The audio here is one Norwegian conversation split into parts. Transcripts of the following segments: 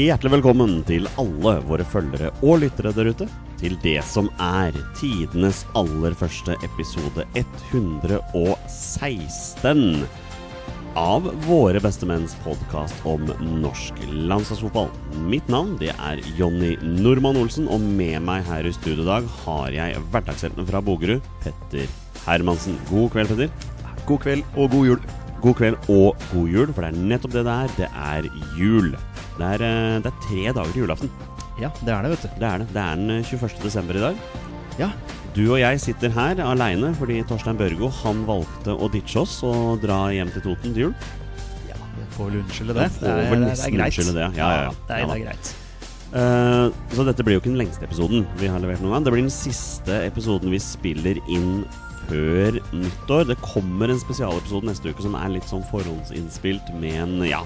Hjertelig velkommen til alle våre følgere og lyttere der ute. Til det som er tidenes aller første episode 116 av Våre bestemenns podkast om norsk landslagsfotball. Mitt navn det er Jonny Normann Olsen, og med meg her i studio i dag har jeg hverdagshelten fra Bogerud, Petter Hermansen. God kveld, Petter. God kveld og god jul. God kveld og god jul, for det er nettopp det det er. Det er jul. Det er, eh, det er tre dager til julaften. Ja, det er det, vet du. Det er det. Det er den eh, 21. desember i dag. Ja, Du og jeg sitter her aleine fordi Torstein Børgo han valgte å ditche oss og dra hjem til Toten til jul. ja vi får vel unnskylde det. Vi får vel nesten unnskylde det, ja, ja, ja. det, er, det er greit. Uh, så dette blir jo ikke den lengste episoden vi har levert noen gang. Det blir den siste episoden vi spiller inn før nyttår. Det kommer en spesialepisode neste uke som er litt sånn forhåndsinnspilt med en ja,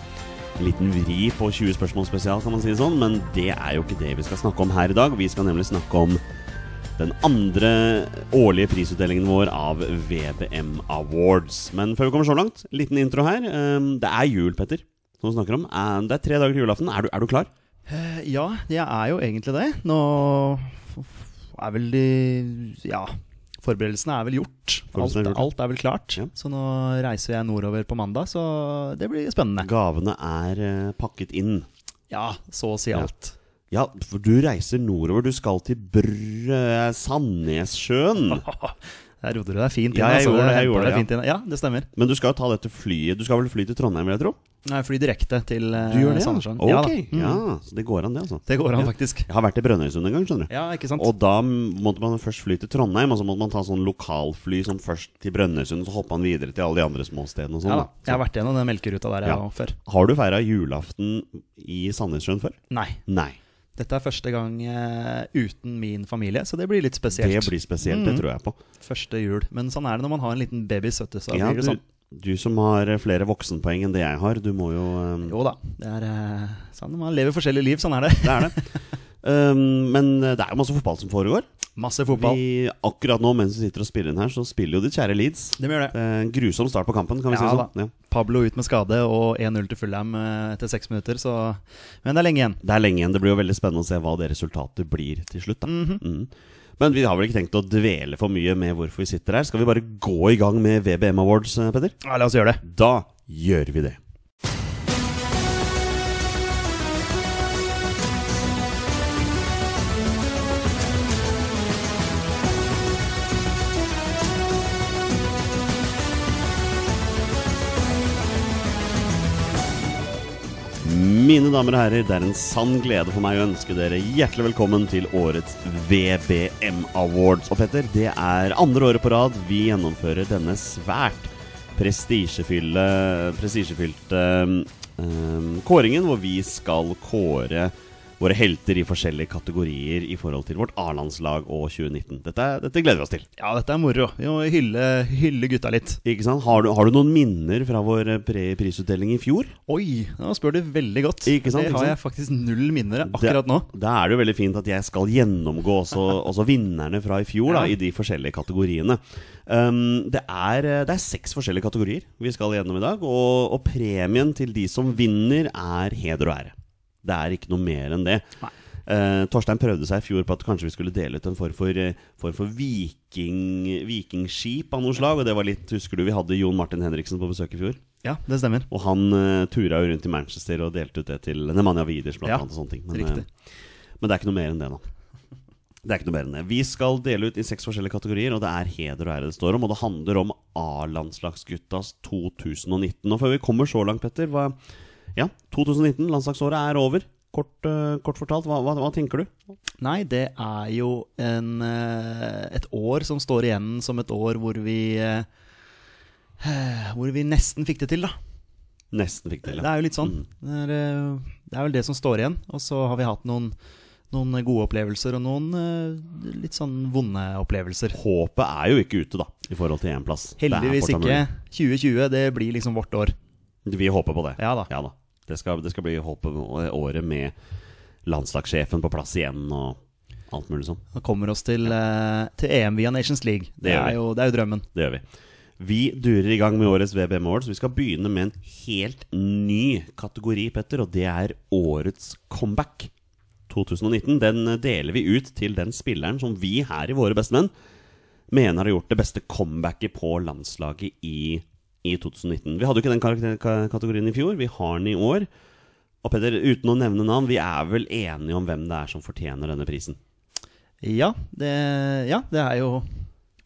en liten vri på 20 spørsmål spesial, kan man si det sånn. Men det er jo ikke det vi skal snakke om her i dag. Vi skal nemlig snakke om den andre årlige prisutdelingen vår av VBM Awards. Men før vi kommer så langt, liten intro her. Eh, Det er jul, Petter, som vi snakker om. Eh, Det er tre dager til julaften. Er du, er du klar? Eh, Ja, jeg er jo egentlig det. Nå er vel de Ja, forberedelsene er vel gjort. Alt, er gjort, alt er vel klart. Ja. Så nå reiser jeg nordover på mandag, så det blir spennende. Gavene er eh, pakket inn. Ja, så å si alt. Ja, for du reiser nordover. Du skal til Brr... Sandnessjøen. Der rodde du deg fint inn. Ja, jeg altså. gjorde det, jeg gjorde det, fint inn. Ja, det stemmer. Men du skal jo ta dette flyet Du skal vel fly til Trondheim, vil jeg tro? Nei, fly direkte til uh, Sandnessjøen. ja? Ja, Ok, da. Mm. ja, så det går an, det, altså. Det går an, Ja. faktisk. Jeg har vært i Brønnøysund en gang, skjønner du. Ja, ikke sant? Og da måtte man først fly til Trondheim, og så måtte man ta sånn lokalfly som først til Brønnøysund, så hoppa man videre til alle de andre småstedene og sånn. ja da. Jeg har vært gjennom den melkeruta der Ja. jeg var før. Har du feira julaften i Sandnessjøen før? Nei. Nei. Dette er første gang uh, uten min familie, så det blir litt spesielt. Det blir spesielt, det Mhm. tror jeg på. Første jul. Men sånn er det når man har en liten baby i 70, så Ja, blir det du, sånn. du som har eh, flere voksenpoeng enn det jeg har, du må jo um... Jo da. Det er uh, sånn, Man lever forskjellige liv, sånn er det. Det er det. Um, men det er jo masse fotball som foregår. Masse fotball. Vi, akkurat nå mens vi sitter og spiller inn her, så spiller jo ditt kjære Leeds. Det gjør Det det. er en grusom start på kampen, kan vi Ja si sånn. Ja. Pablo ut med skade og 1-0 til Fulham eh, etter seks minutter, så Men det er lenge igjen. Det er lenge igjen. Det blir jo veldig spennende å se hva det resultatet blir til slutt. Da. -hmm. Mm. Men vi har vel ikke tenkt å dvele for mye med hvorfor vi sitter her. Skal vi bare gå i gang med VBM Awards, eh, Petter? Ja, la oss gjøre det. Da gjør vi det. Mine damer og herrer, det er en sann glede for meg å ønske dere hjertelig velkommen til årets VBM Awards. Og Petter, det er andre året på rad vi gjennomfører denne svært prestisjefylte um, kåringen, hvor vi skal kåre våre helter i forskjellige kategorier i forhold til vårt A-landslag og 2019. Dette, dette gleder vi oss til. Ja, dette er moro. Vi må hylle, hylle gutta litt. Ikke sant? Har du, har du noen minner fra vår prisutdeling i fjor? Oi, nå spør du veldig godt. Ikke sant, det har jeg faktisk null minner av akkurat nå. Da er det jo veldig fint at jeg skal gjennomgå også, også vinnerne fra i fjor da, i de forskjellige kategoriene. Um, det, er, det er seks forskjellige kategorier vi skal gjennom i dag, og, og premien til de som vinner, er heder og ære. Det er ikke noe mer enn det. Eh, Torstein prøvde seg i fjor på at kanskje vi skulle dele ut en form for, for, for viking, vikingskip av noe slag. Og det var litt, Husker du vi hadde Jon Martin Henriksen på besøk i fjor? Ja, det stemmer. Og han uh, tura jo rundt i Manchester og delte ut det til Nemanja Widers blant Ja, annet. og sånne ting. Men, eh, men det er ikke noe mer enn det, da. Det er ikke noe mer enn det. Vi skal dele ut i seks forskjellige kategorier, og det er heder og ære det står om. Og det handler om A-landslagsguttas 2019. Og før vi kommer så langt, Petter, hva Ja, 2019, landslagsåret er over. Kort, eh, kort fortalt, hva, hva, hva tenker du? Nei, det er jo en, eh, et år som står igjen som et år hvor vi eh, Hvor vi nesten fikk det til, da. Nesten fikk det til, ja. Det er jo litt sånn. Det er, det er vel det som står igjen. Og så har vi hatt noen, noen gode opplevelser og noen litt sånn vonde opplevelser. Håpet er jo ikke ute, da, i forhold til én plass. Heldigvis ikke. 2020, det blir liksom vårt år. Vi håper på det. Ja da. Ja da. Det skal, det skal bli håpet året med landslagssjefen på plass igjen og alt mulig sånn. Da kommer oss til, uh, til EM via Nations League. Det, Det er jo, det er jo drømmen. Det gjør vi. Vi durer i gang med årets VBM Awards. Vi skal begynne med en helt ny kategori, Petter, og det er årets comeback 2019. Den deler vi ut til den spilleren som vi her i Våre bestemenn mener har gjort det beste comebacket på landslaget i, i 2019. Vi hadde jo ikke den kategorien i fjor, vi har den i år. Og Peder, uten å nevne navn, vi er vel enige om hvem det er som fortjener denne prisen? Ja, det, ja, det er jo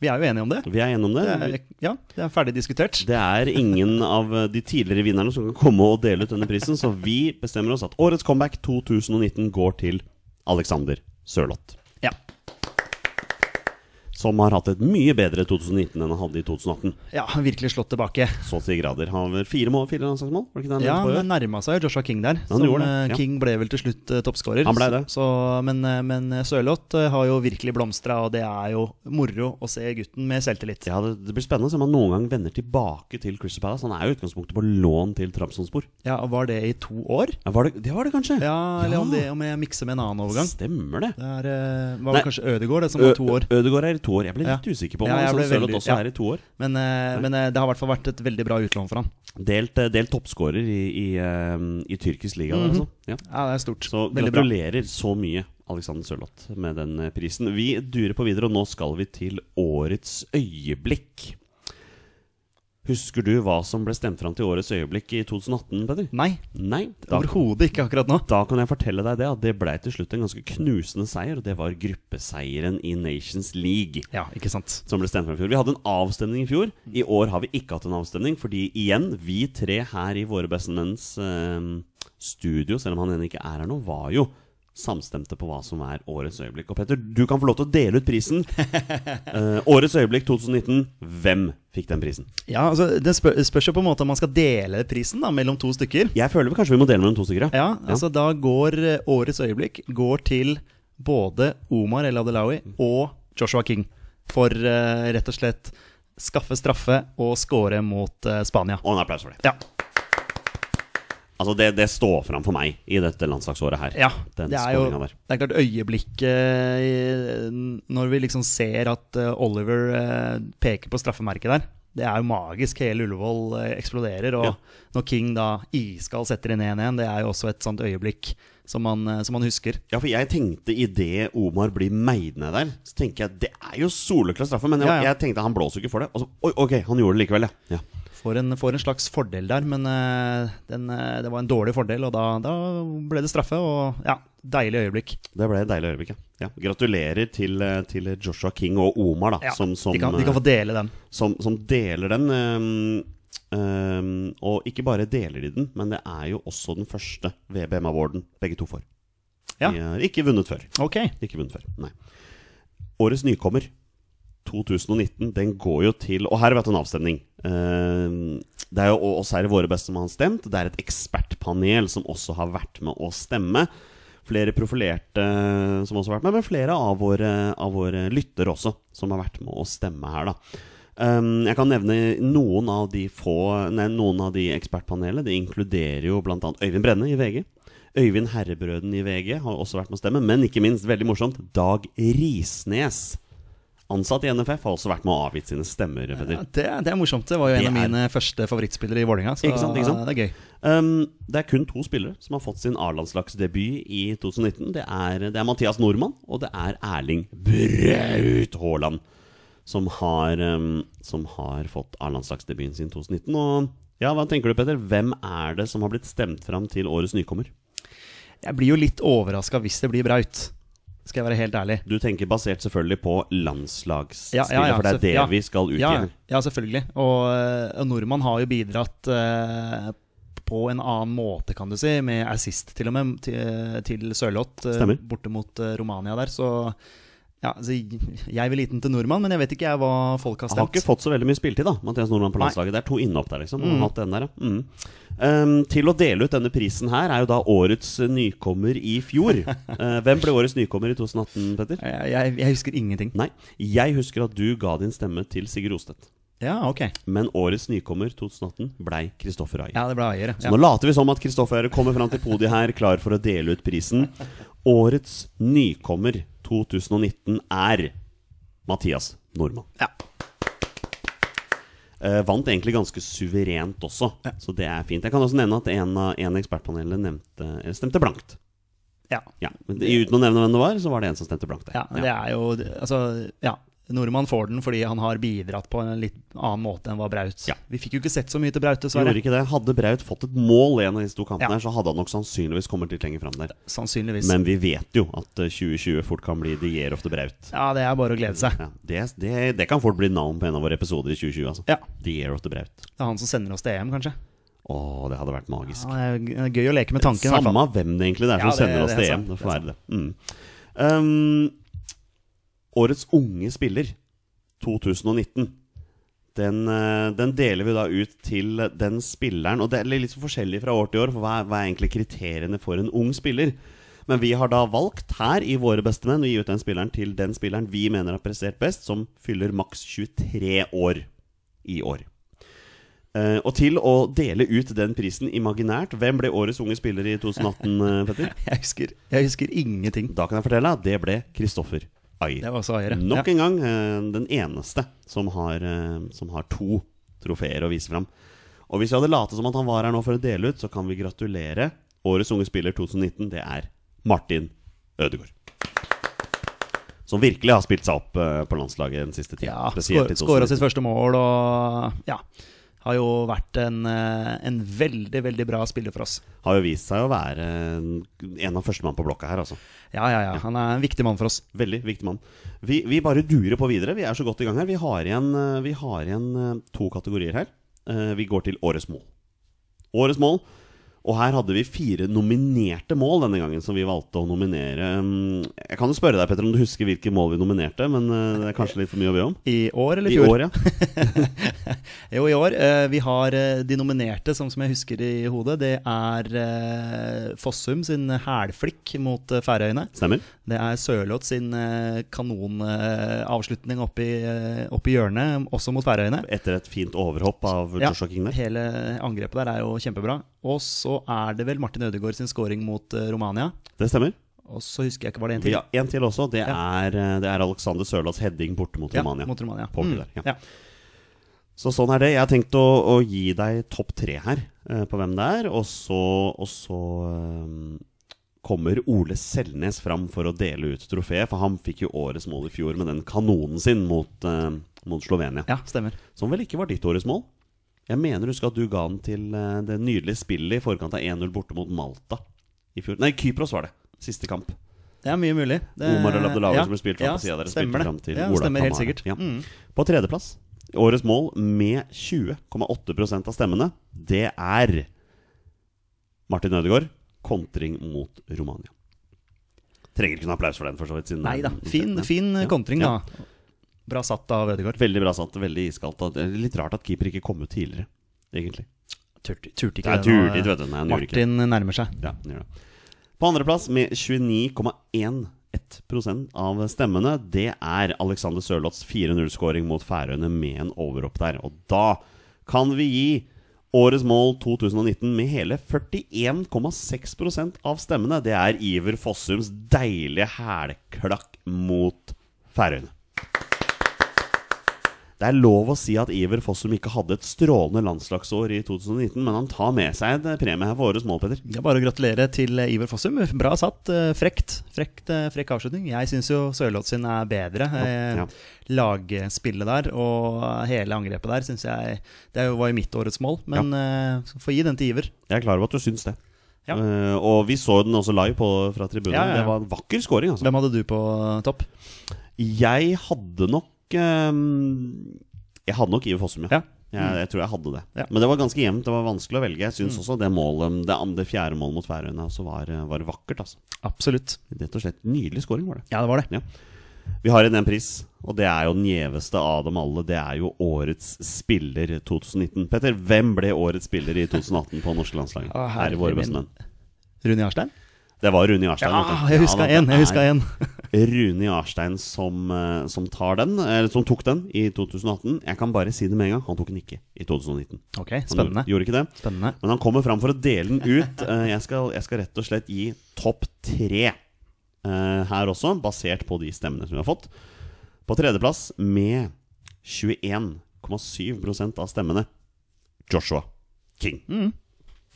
Vi er jo enige om det. Vi er enige om det? det er, ja, det er ferdig diskutert. Det er ingen av de tidligere vinnerne som kan komme og dele ut denne prisen, så vi bestemmer oss at årets comeback 2019 går til Alexander Sørloth. Ja. Som har hatt et mye bedre 2019 enn han hadde i 2018. ja, virkelig slått tilbake. Så til grader. Han har fire mål, fire landslagsmål? Var det ikke det han Ja, men nærma seg jo Joshua King der. Han gjorde eh, ja. King ble vel til slutt uh, toppskårer. Han ble det. Så, men, eh, men Sørloth har jo virkelig blomstra, og det er jo moro å se gutten med selvtillit. Ja, det, det blir spennende å se om han noen gang vender tilbake til Crystal Palace. Han er jo utgangspunktet på lån til Tramsonspor. Ja, og Var det i to år? Ja, var det, det var det kanskje? Ja, eller Om, det, om jeg mikser med en annen overgang. Stemmer det. Det er, var Nei. kanskje Ødegård det som var to år. Ødegård er i to år. Jeg ble litt usikker på om Ja, Sørloth også er i to år. Men, eh, men eh, det har i hvert fall vært et veldig bra utlån for han. Delt, eh, delt toppskårer i, i, i tyrkisk liga. Mhm. altså. ja. Ja, det er stort. Så veldig bra. gratulerer så mye, Alexander Sørloth, med den prisen. Vi durer på videre, og nå skal vi til årets øyeblikk. Husker du hva som ble stemt fram til årets øyeblikk i 2018, Peder? Nei, Nei? Overhodet ikke akkurat nå. da kan jeg fortelle deg det at det ble til slutt en ganske knusende seier, og det var gruppeseieren i Nations League. Ja, ikke sant. Som ble stemt fram i fjor. Vi hadde en avstemning i fjor. I år har vi ikke hatt en avstemning, fordi igjen, vi tre her i Våre bestemenns eh, studio, selv om han ennå ikke er her nå, var jo samstemte på hva som er årets øyeblikk. Og Petter, du kan få lov til å dele ut prisen. Eh, årets øyeblikk 2019. Hvem fikk den prisen? Ja, altså Det spør, spørs jo på en måte om man skal dele prisen da mellom to stykker. Jeg føler vi kanskje vi må dele mellom to stykker. Ja, altså Da går eh, årets øyeblikk går til både Omar El Adelawi og Joshua King. For eh, rett og slett skaffe straffe og score mot eh, Spania. Og en applaus for det. Ja, Altså Det, det står fram for meg i dette landslagsåret her. ja Den det er jo der. det er klart øyeblikket Når vi liksom ser at eh, Oliver eh, peker på straffemerket der. Det er jo magisk. Hele Ullevål eh, eksploderer. Og Ja. når King da iskald setter inn 1-1, det er jo også et sånt øyeblikk som man, som man husker. Ja, for jeg tenkte idet Omar blir meid ned der, så tenker jeg det er jo soleklar straffe. Men jeg, Ja, ja. jeg tenkte han blåser jo ikke for det. Og så, oi, ok, han gjorde det likevel, ja. ja. Får en, får en slags fordel der, men eh, den, eh, det var en dårlig fordel, og da, da ble det straffe. Og ja, deilig øyeblikk. Det ble et deilig øyeblikk. Ja. Ja. Gratulerer til, eh, til Joshua King og Omar, da, Ja, som, som, de, kan, de kan få dele den. som, som deler den. Um, Um, og ikke bare deler de den, men det er jo også den første VBM Awarden begge to får. Ja. De har ikke vunnet før. Ok. Ikke vunnet før, nei. Årets nykommer 2019, den går jo til Og her vi hatt en avstemning. Eh, det er jo også her i Våre beste som har stemt. Det er et ekspertpanel som også har vært med å stemme. Flere profilerte som også har vært med, men flere av våre, av våre lyttere også, som har vært med å stemme her, da. Um, jeg kan nevne noen av de få Nei, noen av de ekspertpanelene. Det inkluderer jo bl.a. Øyvind Brenne i VG. Øyvind Herrebrøden i VG har også vært med å stemme. Men ikke minst, veldig morsomt, Dag Risnes. Ansatt i NFF har også vært med å avgitt sine stemmer. Ja, det, det er morsomt. Det var jo Det en av er- mine første favorittspillere i Vålerenga. Så Ikke sant, ikke sant? det er gøy. Um, det er kun to spillere som har fått sin A-landslagsdebut i 2019. Det er, det er Mathias Nordmann, og det er Erling Braut Haaland. Som har, um, som har fått A-landslagsdebuten sin 2019. Og ja, hva tenker du, Petter? Hvem er det som har blitt stemt fram til årets nykommer? Jeg blir jo litt overraska hvis det blir Braut. Skal jeg være helt ærlig. Du tenker basert selvfølgelig på landslagsspillet, Ja, ja, ja, for det er det ja. vi skal ut Ja, her. ja, selvfølgelig. Og, eh, og nordmann har jo bidratt uh, på en annen måte, kan du si, med assist til og med til, til Sørloth uh, borte mot uh, Romania der. Så ja, altså, jeg vil gi den til nordmann, men jeg vet ikke jeg hva folk har stemt. Han har ikke fått så veldig mye spiltid, da, Mathias Nordmann på Nei. landslaget. Det er to innhopp der, liksom. Mm. den der, ja. mm. um, til å dele ut denne prisen her er jo da årets nykommer i fjor. uh, hvem ble årets nykommer i 2018, Petter? Jeg, jeg, jeg husker ingenting. Nei. Jeg husker at du ga din stemme til Sigurd Rostedt. Ja, ok. Men årets nykommer 2018 blei Kristoffer Ayer. Ja, det ble Ayer. Så nå later vi som at Kristoffer Ayer kommer fram til podiet her, klar for å dele ut prisen. Årets nykommer 2019 er Mathias Nordmann. Ja. Uh, vant egentlig ganske suverent også, så det er fint. Jeg kan også nevne at en av en ekspertpanelet nevnte, stemte blankt. Ja. Ja, men Uten å nevne hvem det var, så var det en som stemte blankt der. Ja, det er jo Altså, ja. Nordmann får den fordi han har bidratt på en litt annen måte enn hva Braut. Ja. Vi fikk jo ikke sett så mye til Braut, Gjorde dessverre. ikke det. Hadde Braut fått et mål i en av disse to kampene, Ja. så hadde han nok sannsynligvis kommet litt lenger fram der. Sannsynligvis. Men vi vet jo at eh, 2020 fort kan bli the year of the Braut. ja, det er bare å glede seg. Ja, det, det, det kan fort bli navn på en av våre episoder i 2020. Altså. Ja. The year of the Braut. Det er han som sender oss til EM, kanskje. Å, det hadde vært magisk. Ja, det gøy å leke med tanken. Samme hvem det egentlig det er som sender oss til EM. Det får være det. Mm. Um, årets unge spiller 2019. Den, eh, den deler vi da ut til den spilleren. Og det er litt så forskjellig fra år til år, for hva er, hva er egentlig kriteriene for en ung spiller? Men vi har da valgt her i Våre bestemenn å gi ut den spilleren til den spilleren vi mener har prestert best, som fyller maks 23 år i år. Uh, og til å dele ut den prisen imaginært Hvem ble årets unge spiller i 2018, eh, Petter? Jeg husker, jeg husker ingenting. Da kan jeg fortelle at det ble Kristoffer Ayer. Det var også Ayer. Nok en gang eh, den eneste som har, eh, som har to trofeer å vise fram. Og hvis vi hadde latet som at han var her nå for å dele ut, så kan vi gratulere årets unge spiller 2019. Det er Martin Ødegaard. Som virkelig har spilt seg opp eh, på landslaget den siste tiden. Ja, Skåra sitt første mål og ja. Har jo vært en, eh, en veldig, veldig bra spiller for oss. Har jo vist seg å være en av førstemann på blokka her, altså. Ja, ja, ja. Han er en viktig mann for oss. Veldig viktig mann. Vi, vi bare durer på videre. Vi er så godt i gang her. Vi har igjen, eh, vi har igjen eh, to kategorier her. Vi går til årets mål. Årets mål. Og her hadde vi fire nominerte mål denne gangen, som vi valgte å nominere. Mm, Jeg kan jo spørre deg, Petter, om du husker hvilke mål vi nominerte, men eh, det er kanskje litt for mye å be om? I år eller I fjor? i år, ja. Jo, i år. Eh, vi har eh, de nominerte, som, som jeg husker i hodet. Det er eh, Fossum sin hælflikk mot Færøyene. Stemmer. Det er Sørloth sin eh, kanonavslutning oppi, eh, oppi hjørnet, også mot Færøyene. Etter et fint overhopp av Ja, Joshua King der. hele angrepet der er jo kjempebra. Og så er det vel Martin Ødegaard sin scoring mot eh, Romania. Det stemmer. Og så husker jeg ikke, var det en til? Ja, en til også. Det Ja. er, eh, det er Alexander Sørloths heading borte mot Romania. Ja, mot Romania. Mm, ja. ja. Så sånn er det. Jeg har tenkt å, å gi deg topp tre her eh, på hvem det er. Og så, og så eh, kommer Ole Selnes fram for å dele ut trofeet. For han fikk jo årets mål i fjor med den kanonen sin mot, uh, mot Slovenia. ja, stemmer. Som vel ikke var ditt årets mål? Jeg mener du skal at du ga den til uh, det nydelige spillet i forkant av 1-0 borte mot Malta i fjor. Nei, Kypros var det. Siste kamp. Det er mye mulig. Det, Omar og Abdelawi ja, som ble spilt fram ja, på sida der. Stemmer det. fram til ja, Ola stemmer helt sikkert. Ja. Mm. På tredjeplass, årets mål med 20,8% av stemmene, det er Martin Ødegaard. Kontring mot Romania. Trenger ikke noen applaus for den, for så vidt. siden Nei da. Fin, fin Ja. kontring, Ja. da. Bra satt av Ødegaard. Veldig bra satt. Veldig iskaldt. Litt rart at keeper ikke kom ut tidligere, egentlig. Turte, turte ikke Nei, det turte vet du. Nei. Martin nærmer seg. Ja, han gjør det. På andreplass med 29,1% av stemmene, det er Alexander Sørloths 4-0-skåring mot Færøyene med en overopp der. Og da kan vi gi årets mål 2019 med hele 41,6% av stemmene. Det er Iver Fossums deilige hælklakk mot Færøyene. Det er lov å si at Iver Fossum ikke hadde et strålende landslagsår i 2019, men han tar med seg en premie her for årets mål, Petter. Er bare å gratulere til eh, Iver Fossum. Bra satt. eh, Frekt. Frekt, eh, frekk avslutning. Jeg syns jo Sørloth sin er bedre. Ja, Ja. Lagspillet der og hele angrepet der syns jeg Det var jo mitt årets mål, men ja. få gi den til Iver. Jeg er klar over at du syns det. Ja. Eh, og vi så den også live på, fra tribunen. Ja, ja, ja. Det var en vakker scoring, altså. Hvem hadde du på topp? Jeg hadde nok Jeg hadde nok Iver Fossum, ja. Ja. Jeg, jeg tror jeg hadde det. Ja. Men det var ganske jevnt. Det var vanskelig å velge. Jeg syns Mm. også det målet Det andre fjerde målet mot Færøyene også var, var vakkert. Altså. Absolutt. Rett og slett nydelig scoring var det. Ja, det var det. Vi har en pris, og det er jo den gjeveste av dem alle. Det er jo årets spiller 2019. Petter, hvem ble årets spiller i 2018 på norske landslaget? Å, Her i Våre bestemenn. Rune Jarstein? Det var Rune Jarstein. Ja, jeg huska én. Ja, Jeg huska én. Rune Jarstein som, eh, som tar den, eller som tok den i 2018. Jeg kan bare si det med en gang, han tok den ikke i 2019. Ok, Han spennende. gjorde ikke det. Spennende. Men han kommer fram for å dele den ut. Eh, Jeg skal, jeg skal rett og slett gi topp tre eh, her også, basert på de stemmene som vi har fått. På tredjeplass med 21,7% av stemmene Joshua King.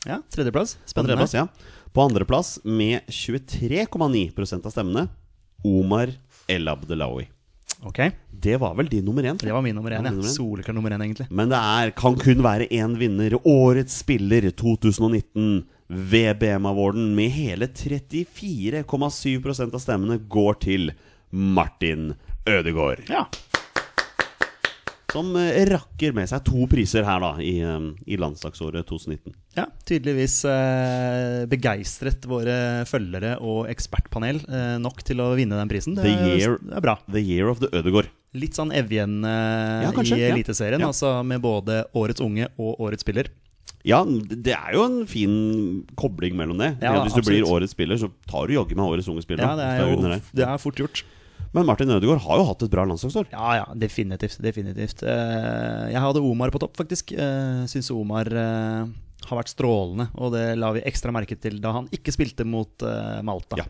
Ja, tredjeplass. På Spennende. tredjeplass, ja. På andreplass med 23,9% av stemmene Omar El Abdelawi. Ok, Det var vel din nummer én? Det var min nummer én. Ja, Ja. Soleklar nummer én, egentlig. Men det er, kan kun være én vinner. Årets spiller 2019. VBM-awarden med hele 34,7% av stemmene går til Martin Ødegaard. Ja. Som eh, rakker med seg to priser her da i, eh, i landslagsåret 2019. ja tydeligvis eh, begeistret våre følgere og ekspertpanel eh, nok til å vinne den prisen. Det, The year- det er bra. The Year of the Ødegård. Litt sånn Evjen eh, Ja, i. Eliteserien, Ja. altså med både Årets unge og Årets spiller. Ja, det er jo en fin kobling mellom det. Ja, Hvis du blir årets spiller, så tar du jaggu meg årets unge spiller. Ja, det er jo det er fort gjort. Men Martin Ødegaard har jo hatt et bra landslagsår. Ja, ja, definitivt. definitivt. Eh, Jeg hadde Omar på topp, faktisk. Uh, Syns Omar eh, har vært strålende, og det la vi ekstra merke til da han ikke spilte mot eh, Malta. Ja.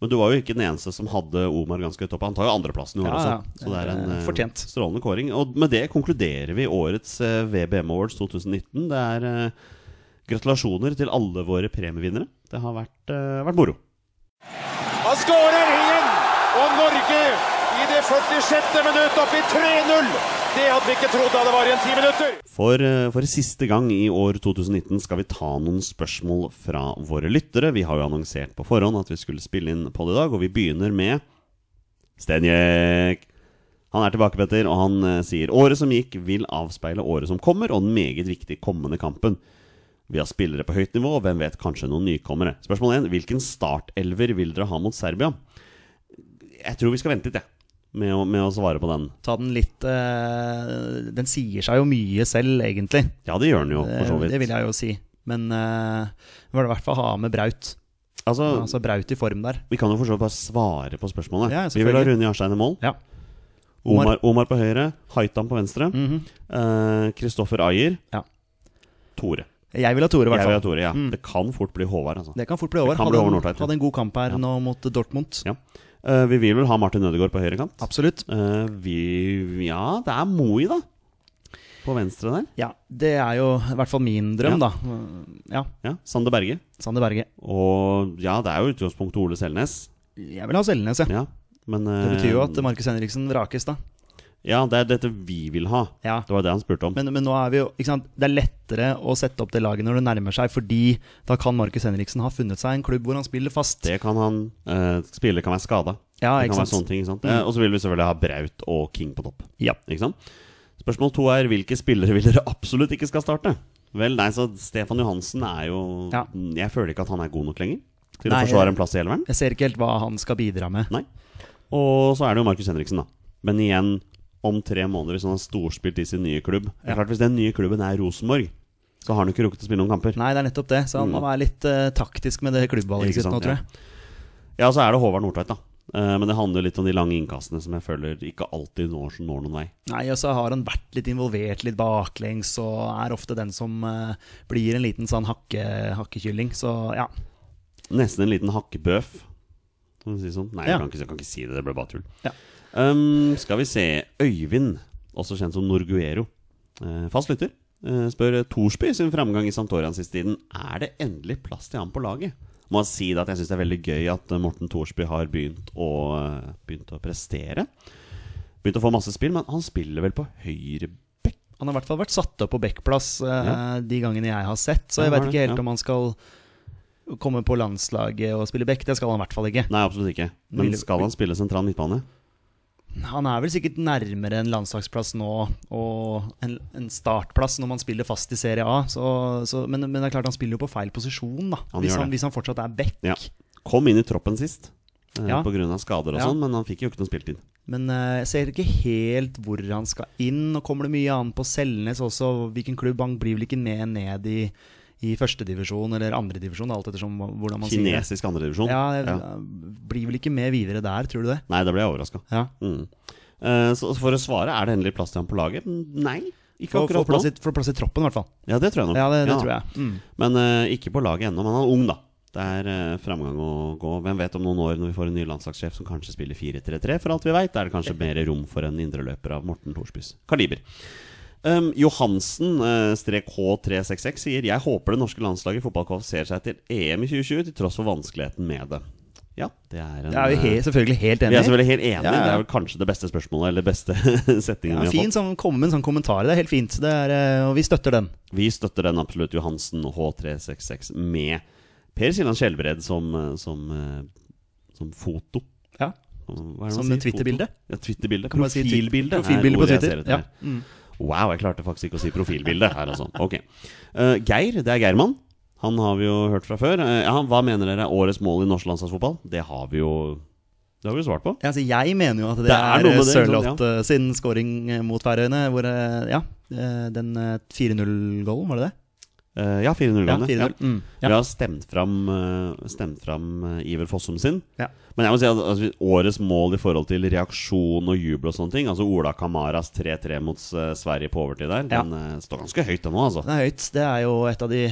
Men du var jo ikke den eneste som hadde Omar ganske høyt oppe. Han tar jo andreplassen i år Ja, også. Så det er en Eh, eh, fortjent. strålende kåring. Og med det konkluderer vi årets eh, VBM Awards 2019. Det er eh, gratulasjoner til alle våre premievinnere. Det har vært, eh, vært moro. Han skårer igjen! Og Norge i det 46. minutt opp i 3-0! Det hadde vi ikke trodd da det var igjen ti minutter. For, eh, for siste gang i år 2019 skal vi ta noen spørsmål fra våre lyttere. Vi har jo annonsert på forhånd at vi skulle spille inn på det i dag, og vi begynner med Stenjek. Han er tilbake, Petter, og han eh, sier året som gikk, vil avspeile året som kommer, og den meget viktige kommende kampen. Vi har spillere på høyt nivå, og hvem vet, kanskje noen nykommere. Spørsmål 1. Hvilken startelver vil dere ha mot Serbia? Jeg tror vi skal vente litt, jeg, med, å- med å svare på den. Ta den litt uh, Den sier seg jo mye selv, egentlig. Ja, det gjør den jo, for så Det, vidt. det vil jeg jo si. Men uh, vi må i hvert fall ha med Braut. Altså, Altså Braut i form der. Vi kan jo for så vidt bare svare på spørsmålet. Ja, vi vil ha. Rune Jarstein i mål. Ja. Omar, Omar på høyre. Haitam på venstre. Mhm. Kristoffer Ayer. Ja. Tore. Jeg vil ha Tore, i hvert Jeg vil ha fall. Tore, ja. Mm. Det kan fort bli Håvard, altså. Det kan fort bli bli Hadde, en- hadde en god kamp her nå mot Dortmund. Ja. Eh, vi vil vel ha Martin Ødegaard på høyre kant. Absolutt. Eh, vi Ja, det er Moi, da. På venstre der. Ja, det er jo i hvert fall min drøm, Ja. da. Ja, Ja, Sander Berge. Sander Berge. Og ja, det er jo utgangspunktet Ole Selnes. Jeg vil ha Selnes, ja. Ja, men Det betyr jo at Markus Henriksen vrakes, da. Ja, det er dette vi vil ha. Ja. Det var det han spurte om. Men, men nå er vi jo ikke sant? Det er lettere å sette opp det laget når det nærmer seg, fordi da kan Markus Henriksen ha funnet seg en klubb hvor han spiller fast. Det kan han eh, Spiller kan være skada. Ja, det kan være sånne ting, ikke sant? Mm. Eh, og så vil vi selvfølgelig ha Braut og King på topp. Ja. Ikke sant? Spørsmål to er hvilke spillere vil dere absolutt ikke skal starte? Vel, nei, så Stefan Johansen er jo Ja. Jeg føler ikke at han er god nok lenger til Nei, å forsvare en plass i elveren. Jeg ser ikke helt hva han skal bidra med. Nei. Og så er det jo Markus Henriksen, da. Men igjen, om tre måneder, hvis han har storspilt i sin nye klubb Ja. klart Hvis den nye klubben er Rosenborg, så har han ikke rukket å spille noen kamper. Nei, det er nettopp det. Så han må være litt uh, taktisk med det klubbvalget Mm. Sitt nå, tror jeg. Ja, så er det Håvard Nordtveit, da. Eh, Men det handler litt om de lange innkastene som jeg føler ikke alltid når, når noen vei. Nei, og så har han vært litt involvert litt baklengs, og er ofte den som uh, blir en liten sånn hakke, hakkekylling. Så ja. Nesten en liten hakkebøf. Kan du si sånn? Nei, Ja. jeg, kan ikke, jeg kan ikke si det. Det ble bare tull. Ja. Um, skal vi se. Øyvind, også kjent som Norguero, uh, fast lytter, uh, spør Thorsby sin framgang i Sampdoria den siste tiden. Er det endelig plass til ham på laget? Må si det at jeg syns det er veldig gøy at eh, Morten Thorsby har begynt å, uh, begynt å prestere. Begynt å få masse spill, men han spiller vel på høyre bekk? Han har i hvert fall vært satt opp på backplass eh, Ja. de gangene jeg har sett, så jeg veit ikke helt ja. om han skal komme på landslaget og spille back. Det skal han i hvert fall ikke. Nei, absolutt ikke. Men skal han spille sentral midtbane? Han er vel sikkert nærmere en landslagsplass nå og en, en startplass når man spiller fast i Serie A. Så, så, men, men det er klart han spiller jo på feil posisjon, da. Han hvis, han, hvis han fortsatt er back. Ja. Kom inn i troppen sist. eh, Ja. Av skader og Ja. sånn, men han fikk jo ikke noe spiltid. Men eh, jeg ser ikke helt hvor han skal inn. Og kommer det mye an på Selnes også. Hvilken klubb han blir vel ikke med ned i, i førstedivisjon eller andredivisjon, alt ettersom hvordan man sier det. Kinesisk andredivisjon. Ja, ja. Blir vel ikke med videre der, tror du det? Nei, da ble jeg overraska. Ja. Mm. Eh, så for å svare, er det endelig plass til ham på laget? Nei, ikke for, akkurat plass, nå. i- for plass i troppen, i hvert fall. Ja, det tror jeg nok. Ja, det, det Ja. tror jeg. Mm. Men uh, ikke på laget ennå. Men han er ung, da. Det er uh, framgang å gå. Hvem vet om noen år, når vi får en ny landslagssjef som kanskje spiller 4-3-3, for alt vi veit, er det kanskje mer rom for en indreløper av Morten Thorsbys kaliber. Um, Johansen, eh, strek H366, sier Jeg håper det norske landslaget i fotball kvalifiserer seg til EM i 2020 til tross for vanskeligheten med det. Ja, det er en Jeg er he eh, selvfølgelig helt Vi enig. er selvfølgelig helt enige. Ja, ja. Det er vel kanskje det beste spørsmålet, eller beste settingen ja, vi har fin fått. sånn, komme med en sånn kommentar. Det er helt fint. Det er, eh, og vi støtter den. Vi støtter den absolutt, Johansen H366, med Per Siljan Skjelbred som, som, som foto. Ja, Hva er det Som? Twitter-bilde? Ja, Twitter-bilde. Profilbilde. profilbilde på Twitter, ja. Mm. Wow, jeg klarte faktisk ikke å si profilbilde her, altså. Ok. Uh, Geir, det er Geirmann. Han har vi jo hørt fra før. Uh, ja, hva mener dere er årets mål i norsk landslagsfotball? Det har vi jo Det har vi svart på. Ja, altså, jeg mener jo at det, Det er er, Sørloth ja. sin scoring eh, mot Færøyene. Hvor eh, Ja, eh, den eh, 4-0-goalen, var det det? Eh, ja, 4-0. Ja, Janne. 4-0. Ja. Mm, Vi har stemt fram, uh, stemt fram uh, Iver Fossum sin. Ja. Men jeg må si at altså, årets mål i forhold til reaksjon og jubel og sånne ting Altså Ola Kamaras 3-3 mot Sverige på overtid der, Ja. den står ganske høyt, den nå, altså. Det er høyt. Det er jo et av de,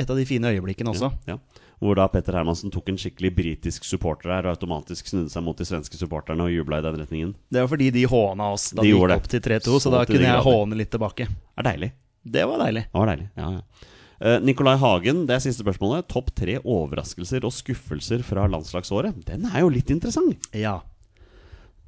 et av de fine øyeblikkene også. Ja, ja. Hvor da Petter Hermansen tok en skikkelig britisk supporter her og automatisk snudde seg mot de svenske supporterne og jubla i den retningen. Det var fordi de håna oss da De de gikk opp til 3-2, så, Så da kunne jeg håne litt tilbake. Det er deilig. Det var deilig. Det var deilig. Ja, ja. Nikolai Hagen, det er siste spørsmålet. Topp tre overraskelser og skuffelser fra landslagsåret. Den er jo litt interessant. Ja.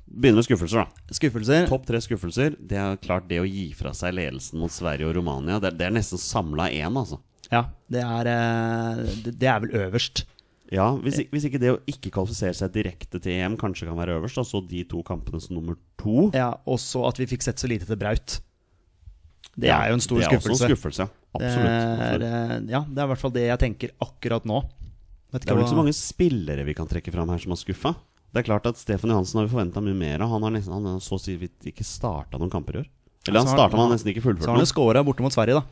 Begynner med skuffelser, da. Skuffelser. Topp tre skuffelser. Det er klart det å gi fra seg ledelsen mot Sverige og Romania. Det, det er nesten samla én, altså. Ja, det er, eh, det, er vel øverst. Ja, hvis, hvis ikke det å ikke kvalifisere seg direkte til EM kanskje kan være øverst, da, så de to kampene som nummer to Ja, Også at vi fikk sett så lite til Braut. Det Ja, er jo en stor skuffelse. det er også en skuffelse. Absolutt. Det er, eh, ja, det er i hvert fall det jeg tenker akkurat nå. Det er vel ikke så mange spillere vi kan trekke fram her som har skuffa. Det er klart at Stefan Johansen har vi forventa mye mer av. Han har nesten han så å si ikke starta noen kamper i år. Eller han starta, men han nesten ikke Så har han jo scora borte mot Sverige, da.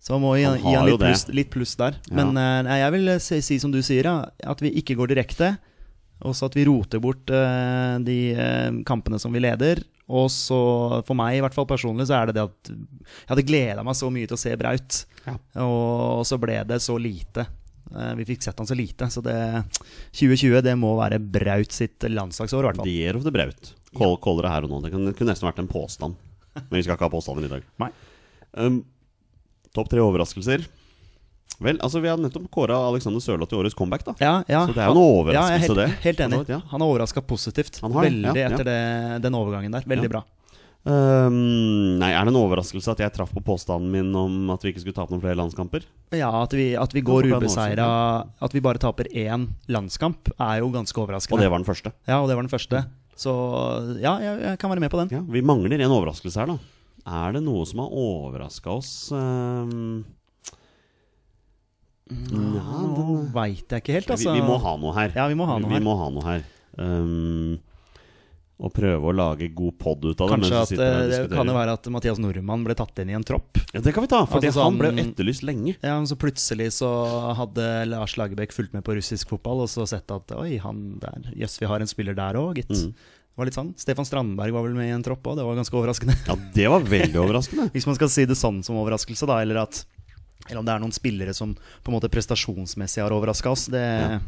Så må gi, Han gi han litt pluss, litt pluss der. Ja. Men eh, nei, jeg vil si, si som du sier, ja, at vi ikke går direkte. Også at vi roter bort uh, de uh, kampene som vi leder. Og så, for meg i hvert fall personlig, så er det det at jeg hadde gleda meg så mye til å se Braut. Ja. Og så ble det så lite. Eh, vi fikk sett han så lite. Så det 2020 det må være Braut sitt landslagsår, i hvert fall. The year of the Braut. Kål, Kåler det her og nå. Det, kunne nesten vært en påstand. Men vi skal ikke ha påstanden i dag. Nei. Um, Topp tre overraskelser. Vel, altså vi har nettopp kåra Alexander Sørloth til årets comeback, da. Ja, ja. Så det er jo en overraskelse, ja, er helt, det. Helt enig. Ja. Han har overraska positivt. Han har Veldig etter det, den overgangen der. Veldig bra. Um, nei, er det en overraskelse at jeg traff på påstanden min om at vi ikke skulle tape noen flere landskamper? Ja, at vi, at vi går ubeseira At vi bare taper én landskamp, er jo ganske overraskende. Og det var den første. Ja, og det var den første. Så ja, jeg, jeg kan være med på den. Vi mangler en overraskelse her, da. Er det noe som har overraska oss? Um, ja, Nå veit jeg ikke helt, altså. vi, vi må ha noe her. Ja, vi må ha noe vi, her. må ha noe her. Um, og prøve å lage god pod ut av det. Kanskje at eh, det kan jo være at Mathias Nordmann ble tatt inn i en tropp. Ja, Det kan vi ta, for Altså han ble sånn- etterlyst lenge. Ja, men Så plutselig så hadde Lars Lagerbäck fulgt med på russisk fotball og så sett at oi, han der Jøss, vi har en spiller der òg, gitt. Mm. Det var litt sånn. Stefan Strandberg var vel med i en tropp òg, det var ganske overraskende. Ja, det var veldig overraskende. Hvis man skal si det sånn som overraskelse, da, eller at eller om det er noen spillere som på en måte prestasjonsmessig har overraska oss. Det, Ja.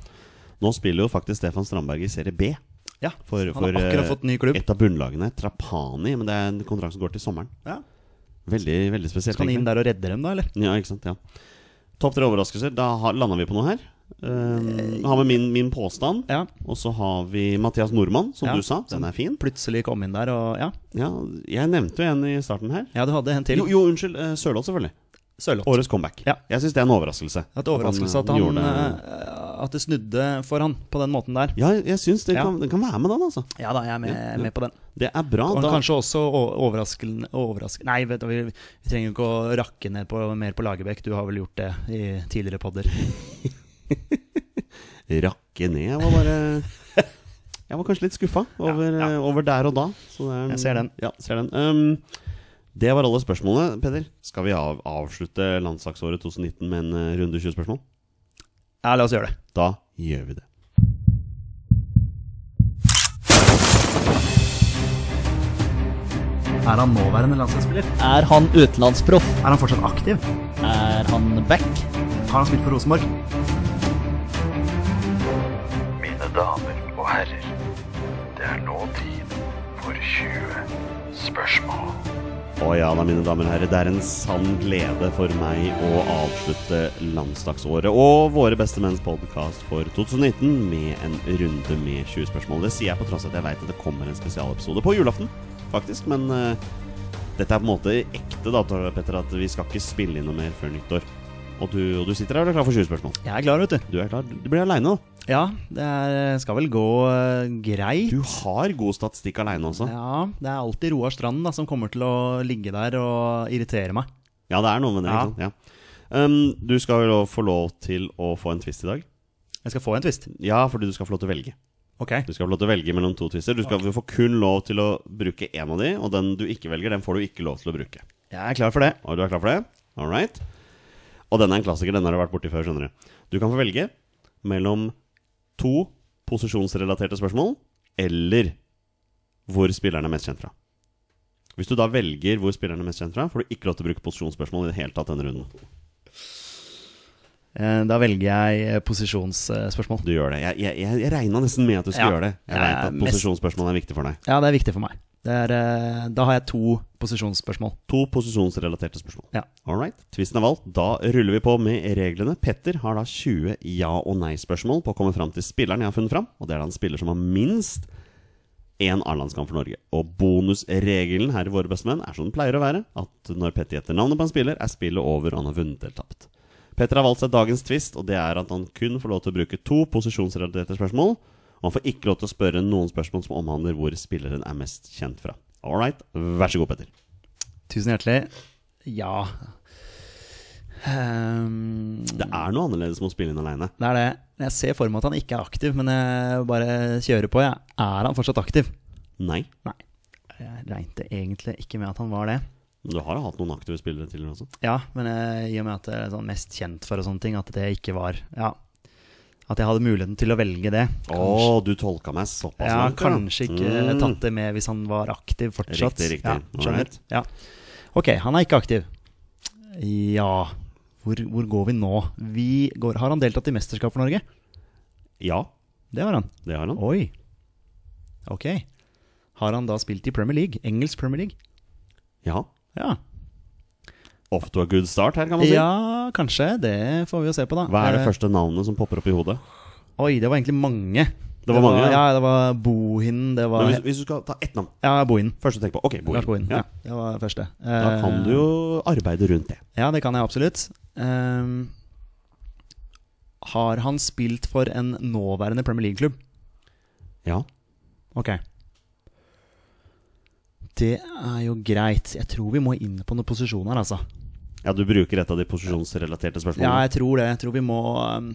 Nå spiller jo faktisk Stefan Strandberg i Serie B. ja. For, Han har for akkurat eh, fått ny klubb. et av bunnlagene, Trapani. Men det er en kontrakt som går til sommeren. Ja. Veldig veldig spesielt. Skal han inn der og redde dem, da, eller? Ja, ikke sant, ja Topp tre overraskelser. Da landa vi på noe her. Um, har med min, min påstand. Ja. Og så har vi Mathias Nordmann, som Ja, du sa. Den er fin. Plutselig kom inn der og Ja, Ja, jeg nevnte jo en i starten her. ja du hadde en til. Jo, jo unnskyld. eh, selvfølgelig. Sørloth. Årets comeback. Ja. Jeg syns det er en overraskelse. At overraskelse at eh, han gjorde eh, At det snudde for han på den måten der. Ja, jeg syns det, Ja. kan- det kan være med den, altså. Ja da, jeg er med, Ja, med på den. Det er bra. Og Da, kanskje også overraskende, overraskende Nei, vet du, vi, vi trenger ikke å rakke ned på, mer på Lagerbäck. Du har vel gjort det i tidligere podder. rakke ned. Jeg var bare Jeg var kanskje litt skuffa over, eh, over der og da. Så det er, Jeg ser den. Ja, ser den. Um, det var alle spørsmålene. Peder, skal vi av, avslutte landslagsåret 2019 med en eh, runde 20 spørsmål? Ja, la oss gjøre det. Da gjør vi det. Er han nåværende landslagsspiller? Er han utenlandsproff? Er han fortsatt aktiv? Er han back? Har han spilt for Rosenborg? Mine damer og herrer, det er nå tid for 20 spørsmål. Å ja da, mine damer og herrer. Det er en sann glede for meg å avslutte landsdagsåret og Våre beste menns podkast for 2019 med en runde med 20 spørsmål. Det sier jeg på tross av at jeg veit at det kommer en spesialepisode på julaften, faktisk. Men uh, dette er på en måte ekte, da, Petter, at vi skal ikke spille inn noe mer før nyttår. Og du, og du sitter her og er klar for 20 spørsmål. Jeg er klar, vet du. Du er klar. Du blir aleine, da. Ja, det er, skal vel gå uh, greit. Du har god statistikk aleine også. Ja, det er alltid Roar Stranden da, som kommer til å ligge der og irritere meg. Ja, det er noe med det. Ja. Ja. Um, du skal jo få lov til å få en twist i dag. Jeg skal få en twist. Ja, fordi du skal få lov til å velge. Ok. Du skal få lov til å velge mellom to twister. Du skal få kun lov til å bruke én av de, og den du ikke velger, den får du ikke lov til å bruke. Jeg er klar for det. Og du er klar for det? All right. Og denne er en klassiker. Den har du vært borti før, skjønner du. Du kan få velge mellom to posisjonsrelaterte spørsmål eller hvor spilleren er mest kjent fra. Hvis du da velger hvor spilleren er mest kjent fra, får du ikke lov til å bruke posisjonsspørsmål i det hele tatt denne runden. Eh, Da velger jeg eh, posisjonsspørsmål. Du gjør det. Jeg, jeg, jeg, regna nesten med at du skulle Ja. gjøre det. Jeg vet er at posisjonsspørsmål er viktig for deg. Ja, det er viktig for meg. Er, eh, da har jeg to posisjonsspørsmål. To posisjonsrelaterte spørsmål. Ja. All right. Tvisten er valgt. Da ruller vi på med reglene. Petter har da 20 ja- og nei-spørsmål på å komme fram til spilleren jeg har funnet fram. Og det er da en spiller som har minst én A-landskamp for Norge. Og bonusregelen her i Våre bestemenn er som den pleier å være, at når Petter gjetter navnet på en spiller, er spillet over, og han har vunnet eller tapt. Petter har valgt seg dagens twist, og det er at han kun får lov til å bruke to posisjonsrelaterte spørsmål. Og han får ikke lov til å spørre noen spørsmål som omhandler hvor spilleren er mest kjent fra. All right. Vær så god, Petter. Tusen hjertelig. Ja um, Det er noe annerledes med å spille inn aleine. Det er det. Jeg ser for meg at han ikke er aktiv, men jeg bare kjører på. Ja. Er han fortsatt aktiv? Nei. Nei. Jeg regnet egentlig ikke med at han var det. Du har jo hatt noen aktive spillere tidligere også. Ja, men eh, i og med at det er sånn mest kjent for og sånne ting, at det ikke var Ja. At jeg hadde muligheten til å velge det. Å, du tolka meg såpass Ja, langt, ja. kanskje ikke Mm. tatt det med hvis han var aktiv fortsatt. Riktig, riktig. Ja, skjønner. Ja. Ok, han er ikke aktiv. Ja Hvor, hvor går vi nå? Vi går, har han deltatt i mesterskap for Norge? Ja, Det har han. det har han. Oi. Ok. Har han da spilt i Premier League? Engelsk Premier League? Ja. Ja. Off to a good start her, kan man si. Ja, kanskje. Det får vi jo se på, da. Hva er det Eh, første navnet som popper opp i hodet? Oi, det var egentlig mange. Det var mange, ja. ja. Det var Bohin, det var hvis, hvis du skal ta ett navn Ja, Bohin. Første du tenker på. Ok, Bohin. Bohin. Ja. Ja. det var første. Da kan Eh, du jo arbeide rundt det. Ja, det kan jeg absolutt. Um, har han spilt for en nåværende Premier League-klubb? Ja. Ok. Det er jo greit. Jeg tror vi må inn på noen posisjoner, altså. Ja, du bruker et av de posisjonsrelaterte spørsmålene? Ja, jeg tror det. Jeg tror vi må um,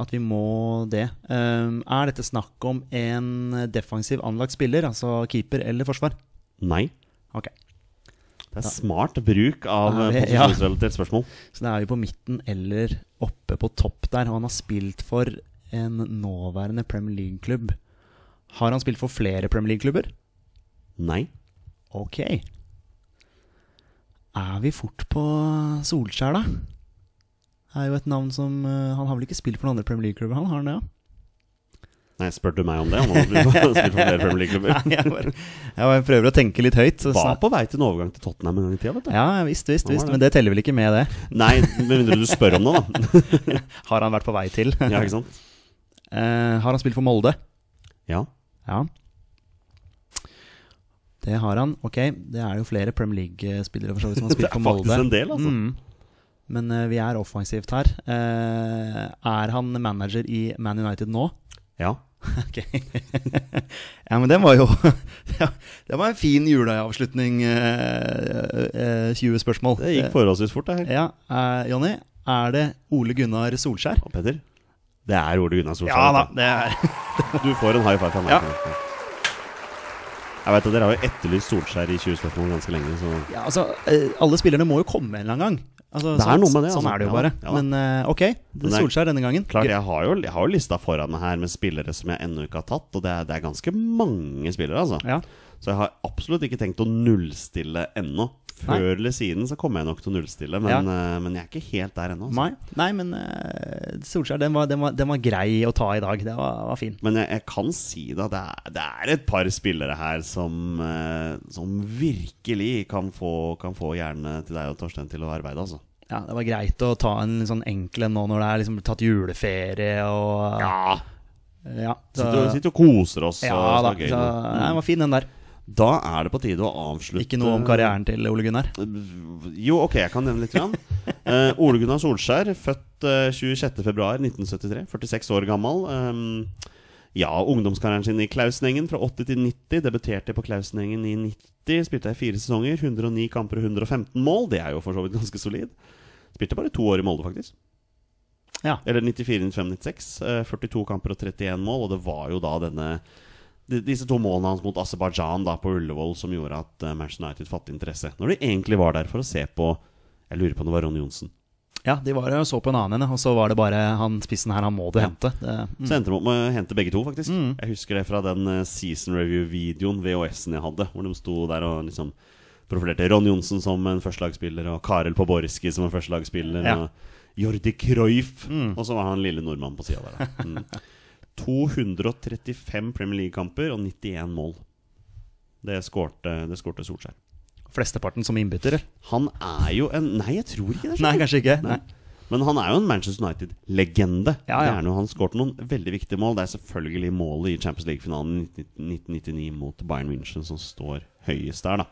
At vi må det. Um, er dette snakk om en defensiv anlagt spiller, altså keeper eller forsvar? Nei. Ok. Det er smart bruk av Ja, eh, ja. posisjonsrelatert spørsmål. Så det er jo på midten eller oppe på topp der. Og han har spilt for en nåværende Premier League-klubb. Har han spilt for flere Premier League-klubber? Nei. Ok. Er vi fort på Solskjær, da? Er jo et navn som eh, Han har vel ikke spilt for noen andre Premier League-klubber, han? Har han det, ja? Nei, spør du meg om det? Han har spilt for flere Premier League-klubber. jeg, bare, jeg bare prøver å tenke litt høyt. så Var på vei til en overgang til Tottenham en gang i tida, vet du. Ja, visst, visst, visst. Men det teller vel ikke med det? Nei, med mindre du spør om det, da. Har han vært på vei til? Ja, ikke sant? Uh, har han spilt for Molde? Ja. Ja. Det har han. Ok, det er jo flere Premier League-spillere for så vidt som har Det spilt er for Molde. faktisk en del, altså. Mm. Men uh, vi er offensivt her. Uh, er han manager i Man United nå? Ja. Ok. ja, men den var jo Det var en fin juleavslutning. Uh, eh, 20 spørsmål. Det gikk forholdsvis fort, det her. Ja, Jonny, er det Ole Gunnar Solskjær? Og Petter, det er Ole Gunnar Solskjær. Ja da, det er du. Du får en high five fra meg. Ja. Jeg vet at Dere har jo etterlyst Solskjær i 20 spørsmål ganske lenge. Så Ja, altså, eh, alle spillerne må jo komme en eller annen gang. Altså, Det er sånn, noe med det, Sånn altså. er det jo bare. ja. Men eh, ok, det er- Solskjær denne gangen. klart, jeg har, jo, jeg har jo lista foran meg her med spillere som jeg ennå ikke har tatt. Og det er, det er ganske mange spillere, altså. Ja. Så jeg har absolutt ikke tenkt å nullstille ennå Før eller siden så kommer jeg nok til å nullstille, men, Ja. uh, men jeg er ikke helt der ennå. altså. Nei, nei men uh, Solskjær, den var, den, var, den var grei å ta i dag. Det var, var fin. Men jeg, jeg kan si da, det er, det er et par spillere her som, uh, som virkelig kan få, kan få hjernen til deg og Torstein til å arbeide, altså. Ja, Det var greit å ta en sånn enkel en nå når det er liksom tatt juleferie og Ja! ja så, Sitter, og- koser oss. ja og da. så nei, den var fin, den der. Da er det på tide å avslutte Ikke noe om karrieren til Ole Gunnar. Jo, ok, jeg kan nevne litt. Grann. uh, Ole Gunnar Solskjær, født uh, 26.2.1973. 46 år gammel. Um, ja, ungdomskarrieren sin i Klausenengen fra 80 til 90. Debuterte på Klausenengen i 90. Spilte i fire sesonger. 109 kamper og 115 mål. Det er jo for så vidt ganske solid. Spilte bare to år i Molde, faktisk. Ja. Eller 94-95-96. eh, 42 kamper og 31 mål. Og det var jo da denne de- disse to målene hans mot Aserbajdsjan på Ullevål som gjorde at eh, Manchester United fattet interesse. Når de egentlig var der for å se på Jeg lurer på om det var Ronny Johnsen. Ja, de var og så på en annen en, og så var det bare han spissen her, han må du hente. Det, mm. Så endte de opp med å hente begge to, faktisk. Jeg husker det fra den eh, season review-videoen, VHS-en jeg hadde, hvor de sto der og liksom profilerte Ron Johnsen som en førstelagsspiller, og Karel Poborski som en førstelagsspiller, Ja. og Jordi Cruyff, og så var han lille nordmann på sida der. Da. Mm. 235 Premier League-kamper og 91 mål. Det skårte, det skårte Solskjær. Flesteparten som innbytter. Han er jo en Nei, jeg tror ikke det. Nei, kanskje ikke. Nei. Men han er jo en Manchester United-legende. Ja, ja. Han skåret noen veldig viktige mål. Det er selvfølgelig målet i Champions League-finalen 1999 mot Bayern München som står høyest der. da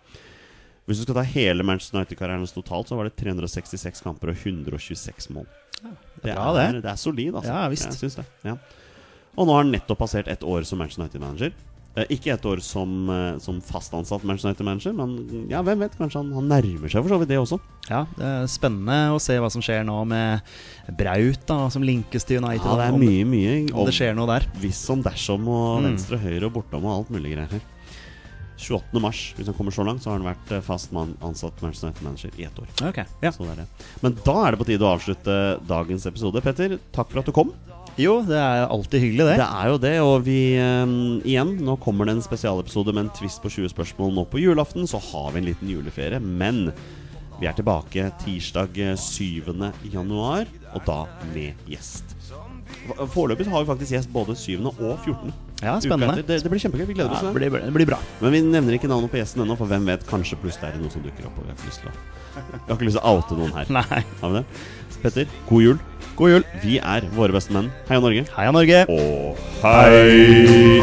Hvis du skal ta hele Manchester United-karrieren totalt, så var det 366 kamper og 126 mål. det, er, det. det er solid, altså. Ja, visst. Jeg syns det. Ja. Og nå har han nettopp passert ett år som Manchester United-manager. Eh, ikke ett år som, eh, som fast ansatt Manchester United-manager, men ja, hvem vet? Kanskje han, han nærmer seg for så vidt det også. Ja, det er spennende å se hva som skjer nå med Braut, da, som linkes til United. Ja, det er om, mye, mye om det skjer noe der. Hvis som dersom og Mm. venstre høyre og bortom og alt mulig greier her. 28. mars, hvis han kommer så langt, så har han vært eh, fast mann, ansatt Manchester United-manager i ett år. Ok, ja. Så det er det. Men da er det på tide å avslutte dagens episode. Petter, takk for at du kom. Jo, det er alltid hyggelig, det. Det er jo det, og vi um, igjen, nå kommer det en spesialepisode med en twist på 20 spørsmål nå på julaften. Så har vi en liten juleferie, men vi er tilbake tirsdag eh, 7. januar, og da med gjest. Foreløpig har vi faktisk gjest både 7. og 14. Ja, spennende. Det, det blir kjempegøy. Vi gleder oss Ja, det, det. blir, det blir bra. Men vi nevner ikke navnet på gjesten ennå, for hvem vet? Kanskje plutselig er det noe som dukker opp. Og vi har ikke lyst til å Vi har ikke lyst til å oute noen her. Nei. Har vi det? Petter, god jul. God jul. Vi er våre beste menn. Heia Norge. Heia Norge. Og hei!